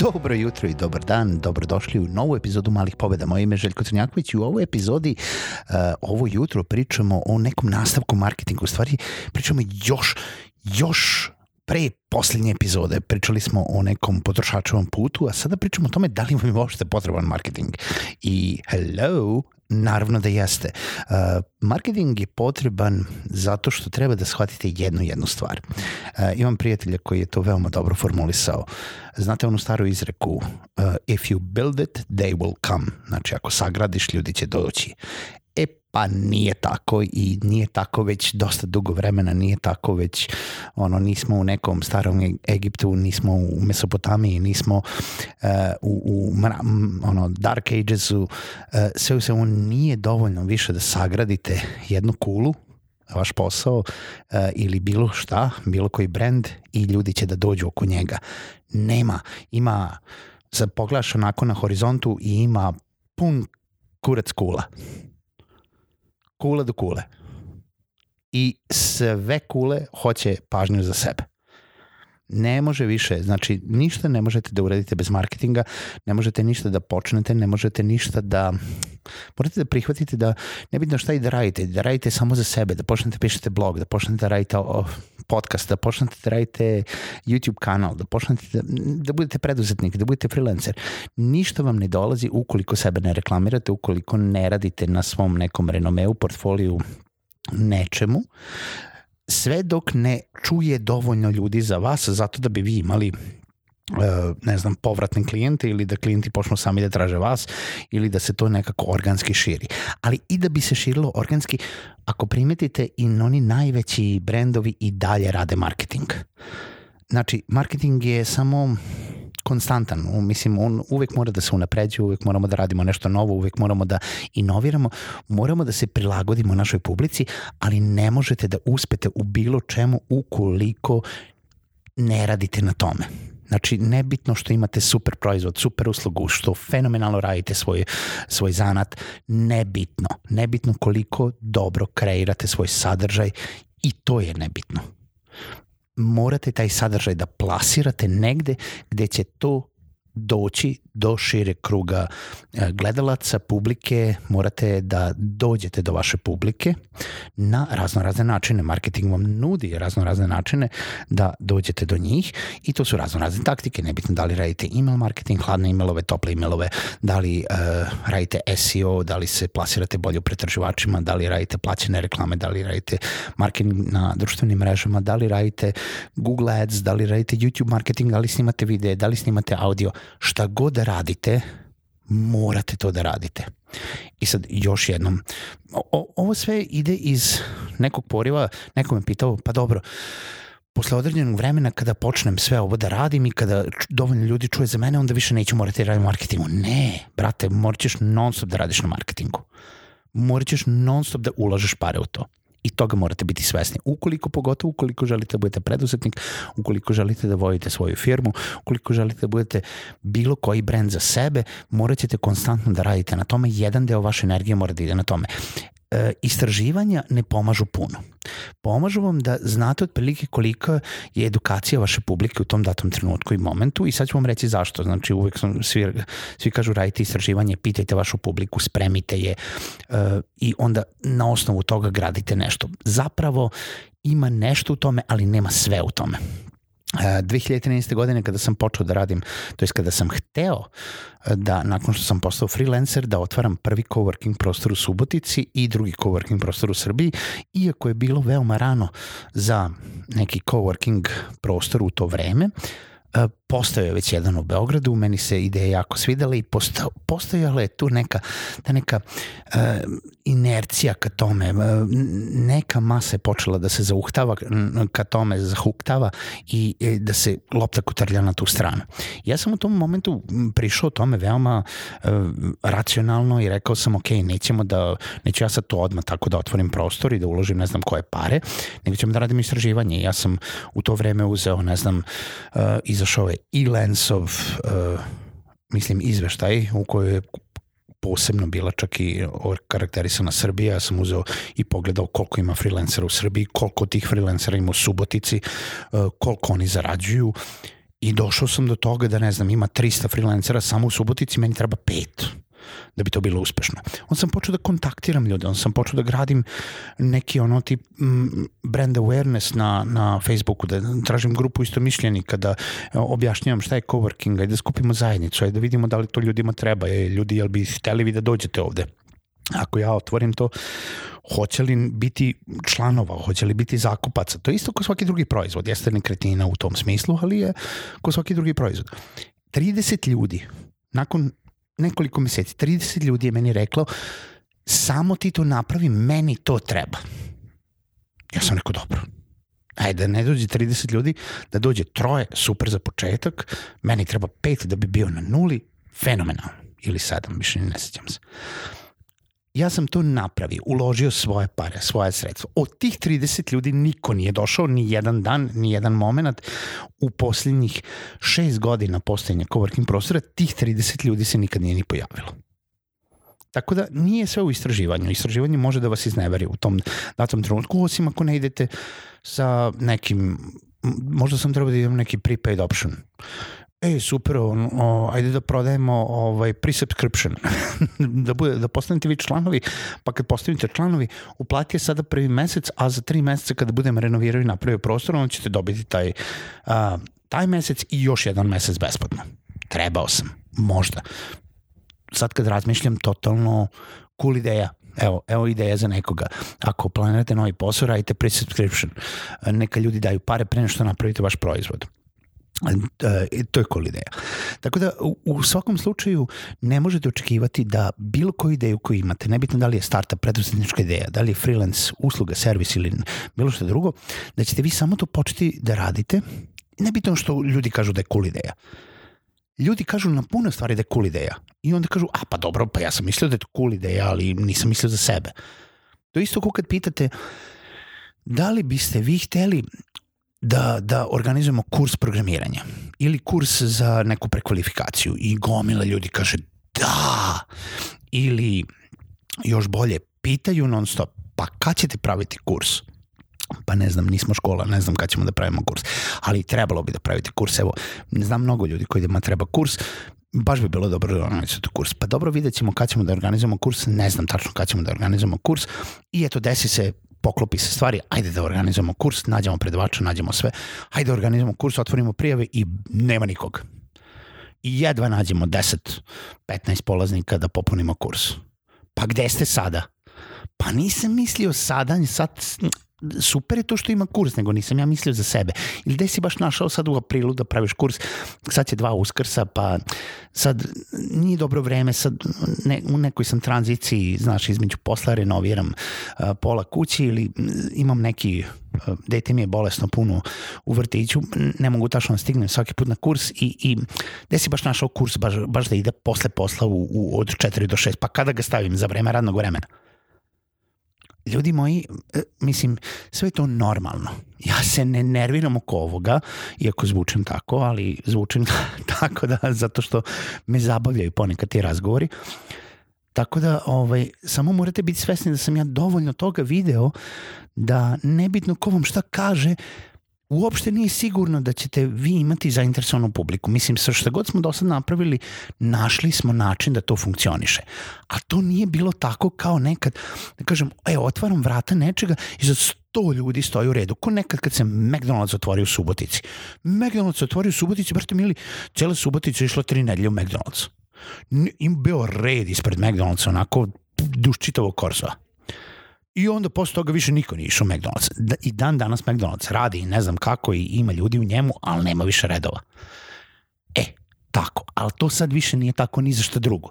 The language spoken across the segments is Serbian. Dobro jutro i dobar dan, dobrodošli u novu epizodu Malih pobeda. Moje ime je Željko Crnjaković i u ovoj epizodi uh, ovo jutro pričamo o nekom nastavku marketingu. U stvari pričamo još, još pre posljednje epizode pričali smo o nekom potrošačevom putu, a sada pričamo o tome da li vam je uopšte potreban marketing. I hello, Naravno da jeste. E, marketing je potreban zato što treba da shvatite jednu jednu stvar. E, imam prijatelja koji je to veoma dobro formulisao. Znate onu staru izreku e, if you build it, they will come. Znači, ako sagradiš, ljudi će doći e pa nije tako i nije tako već dosta dugo vremena, nije tako već ono nismo u nekom starom e, Egiptu, nismo u Mesopotamiji, nismo uh, u, u ono Dark Agesu, uh, sve u svemu nije dovoljno više da sagradite jednu kulu vaš posao uh, ili bilo šta, bilo koji brend i ljudi će da dođu oko njega. Nema, ima sad pogledaš onako na horizontu i ima pun kurac kula kule do kule. I sve kule hoće pažnju za sebe ne može više, znači ništa ne možete da uradite bez marketinga, ne možete ništa da počnete, ne možete ništa da morate da prihvatite da nebitno šta i da radite, da radite samo za sebe, da počnete da pišete blog, da počnete da radite podcast, da počnete da radite YouTube kanal, da počnete da, da budete preduzetnik, da budete freelancer. Ništa vam ne dolazi ukoliko sebe ne reklamirate, ukoliko ne radite na svom nekom renomeu, portfoliju, nečemu sve dok ne čuje dovoljno ljudi za vas, zato da bi vi imali E, ne znam, povratne klijente ili da klijenti počnu sami da traže vas ili da se to nekako organski širi. Ali i da bi se širilo organski, ako primetite i oni najveći brendovi i dalje rade marketing. Znači, marketing je samo konstantan, mislim, on uvek mora da se unapređuje, uvek moramo da radimo nešto novo, uvek moramo da inoviramo, moramo da se prilagodimo našoj publici, ali ne možete da uspete u bilo čemu ukoliko ne radite na tome Znači, nebitno što imate super proizvod, super uslugu, što fenomenalno radite svoj, svoj zanat, nebitno. Nebitno koliko dobro kreirate svoj sadržaj i to je nebitno. Morate taj sadržaj da plasirate negde gde će to doći do šire kruga e, gledalaca, publike, morate da dođete do vaše publike na razno razne načine. Marketing vam nudi razno razne načine da dođete do njih i to su razno razne taktike. Nebitno da li radite email marketing, hladne emailove, tople emailove, da li uh, radite SEO, da li se plasirate bolje u pretraživačima, da li radite plaćene reklame, da li radite marketing na društvenim mrežama, da li radite Google Ads, da li radite YouTube marketing, da li snimate videe, da li snimate audio, šta god da radite, morate to da radite. I sad još jednom, o, ovo sve ide iz nekog poriva, neko me pitao, pa dobro, posle određenog vremena kada počnem sve ovo da radim i kada dovoljno ljudi čuje za mene, onda više neću morati da radim marketingu. Ne, brate, morat ćeš non stop da radiš na marketingu. Morat ćeš non stop da ulažeš pare u to. I toga morate biti svesni. Ukoliko, pogotovo ukoliko želite da budete preduzetnik, ukoliko želite da vodite svoju firmu, ukoliko želite da budete bilo koji brend za sebe, morat ćete konstantno da radite na tome. Jedan deo vaše energije mora da ide na tome. E, istraživanja ne pomažu puno. Pomažu vam da znate otprilike koliko je edukacija vaše publike u tom datom trenutku i momentu i sad ću vam reći zašto. Znači uvek sam, svi, svi kažu radite istraživanje, pitajte vašu publiku, spremite je e, i onda na osnovu toga gradite nešto. Zapravo ima nešto u tome, ali nema sve u tome. 2013. E, godine kada sam počeo da radim, to jest kada sam hteo e, da nakon što sam postao freelancer da otvaram prvi coworking prostor u Subotici i drugi coworking prostor u Srbiji, iako je bilo veoma rano za neki coworking prostor u to vreme, e, postao je već jedan u Beogradu, meni se ideja jako svidela i posta, postojala je tu neka, ta neka inercija ka tome, e, neka masa je počela da se zauhtava ka tome, zahuktava i e, da se lopta kotrlja na tu stranu. Ja sam u tom momentu prišao tome veoma e, racionalno i rekao sam ok, nećemo da, neću ja sad to odmah tako da otvorim prostor i da uložim ne znam koje pare, nego ćemo da radim istraživanje. Ja sam u to vreme uzeo, ne znam, izašao je i Lensov, mislim, izveštaj u kojoj je posebno bila čak i karakterisana Srbija, ja sam uzeo i pogledao koliko ima freelancera u Srbiji, koliko tih freelancera ima u Subotici, e, koliko oni zarađuju i došao sam do toga da ne znam ima 300 freelancera samo u Subotici, meni treba pet da bi to bilo uspešno. On sam počeo da kontaktiram ljude, on sam počeo da gradim neki ono tip mm, brand awareness na, na Facebooku, da tražim grupu istomišljenika, da e, objašnjavam šta je coworking, da skupimo zajednicu, da vidimo da li to ljudima treba, je, ljudi, jel bi hteli vi da dođete ovde? ako ja otvorim to, hoće li biti članova, hoće li biti zakupaca. To je isto kao svaki drugi proizvod. Jeste nekretina u tom smislu, ali je kao svaki drugi proizvod. 30 ljudi nakon nekoliko meseci, 30 ljudi je meni reklo samo ti to napravi, meni to treba. Ja sam rekao, dobro. Ajde, da ne dođe 30 ljudi, da dođe troje, super za početak, meni treba pet da bi bio na nuli, fenomenalno. Ili sedam, više ne sećam se ja sam to napravio, uložio svoje pare, svoje sredstvo. Od tih 30 ljudi niko nije došao ni jedan dan, ni jedan moment. U posljednjih šest godina postojanja coworking prostora tih 30 ljudi se nikad nije ni pojavilo. Tako da nije sve u istraživanju. Istraživanje može da vas izneveri u tom datom trenutku, osim ako ne idete sa nekim, možda sam trebao da idem neki prepaid option E, super, on, o, ajde da prodajemo ovaj, pre-subscription, da, bude, da postanete vi članovi, pa kad postanete članovi, uplati je sada prvi mesec, a za tri meseca kada budem renovirao i napravio prostor, onda ćete dobiti taj, a, taj mesec i još jedan mesec besplatno. Trebao sam, možda. Sad kad razmišljam, totalno cool ideja, Evo, evo ideja za nekoga. Ako planirate novi posao, radite pre-subscription. Neka ljudi daju pare pre nego što napravite vaš proizvod. E, to je cool ideja. Tako da u svakom slučaju ne možete očekivati da bilo koju ideju koju imate, nebitno da li je startup preduzetnička ideja, da li je freelance, usluga, servis ili bilo što drugo, da ćete vi samo to početi da radite, nebitno što ljudi kažu da je cool ideja. Ljudi kažu na puno stvari da je cool ideja i onda kažu, a pa dobro, pa ja sam mislio da je to cool ideja, ali nisam mislio za sebe. To je isto kao kad pitate, da li biste vi hteli da, da organizujemo kurs programiranja ili kurs za neku prekvalifikaciju i gomila ljudi kaže da ili još bolje pitaju non stop pa kad ćete praviti kurs? pa ne znam, nismo škola, ne znam kad ćemo da pravimo kurs, ali trebalo bi da pravite kurs, evo, znam mnogo ljudi koji kojima treba kurs, baš bi bilo dobro da organizujete kurs. Pa dobro, vidjet ćemo kad ćemo da organizujemo kurs, ne znam tačno kad ćemo da organizujemo kurs i eto, desi se poklopi se stvari, ajde da organizujemo kurs, nađemo predavača, nađemo sve, ajde da organizujemo kurs, otvorimo prijave i nema nikog. I jedva nađemo 10, 15 polaznika da popunimo kurs. Pa gde ste sada? Pa nisam mislio sada, sad super je to što ima kurs, nego nisam ja mislio za sebe. Ili gde si baš našao sad u aprilu da praviš kurs? Sad će dva uskrsa, pa sad nije dobro vreme, sad ne, u nekoj sam tranziciji, znaš, između posla renoviram a, pola kući ili imam neki a, dete mi je bolesno puno u vrtiću, ne mogu tačno da stignem svaki put na kurs i, i gde si baš našao kurs baš, baš da ide posle posla u, u, od 4 do 6, pa kada ga stavim za vreme radnog vremena? ljudi moji, e, mislim, sve je to normalno. Ja se ne nerviram oko ovoga, iako zvučem tako, ali zvučem tako da, zato što me zabavljaju ponekad ti razgovori. Tako da, ovaj, samo morate biti svesni da sam ja dovoljno toga video da nebitno ko vam šta kaže, uopšte nije sigurno da ćete vi imati zainteresovanu publiku. Mislim, sa što god smo do sad napravili, našli smo način da to funkcioniše. A to nije bilo tako kao nekad, da kažem, e, otvaram vrata nečega i za sto ljudi stoji u redu. Ko nekad kad se McDonald's otvorio u Subotici. McDonald's otvorio u Subotici, brate mili, cijela Subotica išla tri nedelje u McDonald's. Im bio red ispred McDonald'sa, onako, duš čitavog korsa. I onda posle toga više niko nije išao u McDonald's. Da, I dan danas McDonald's radi i ne znam kako i ima ljudi u njemu, ali nema više redova. E, tako. Ali to sad više nije tako ni za što drugo.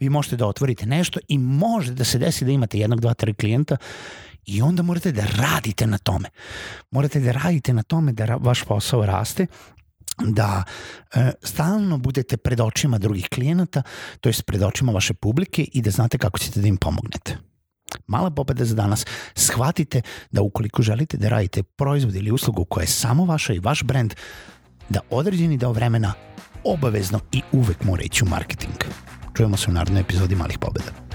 Vi možete da otvorite nešto i može da se desi da imate jednog, dva, tri klijenta i onda morate da radite na tome. Morate da radite na tome da vaš posao raste da e, stalno budete pred očima drugih klijenata, to jest pred očima vaše publike i da znate kako ćete da im pomognete. Mala pobeda za danas. Shvatite da ukoliko želite da radite proizvod ili uslugu koja je samo vaša i vaš brand, da određeni deo vremena obavezno i uvek mora ići u marketing. Čujemo se u narodnoj epizodi Malih pobeda.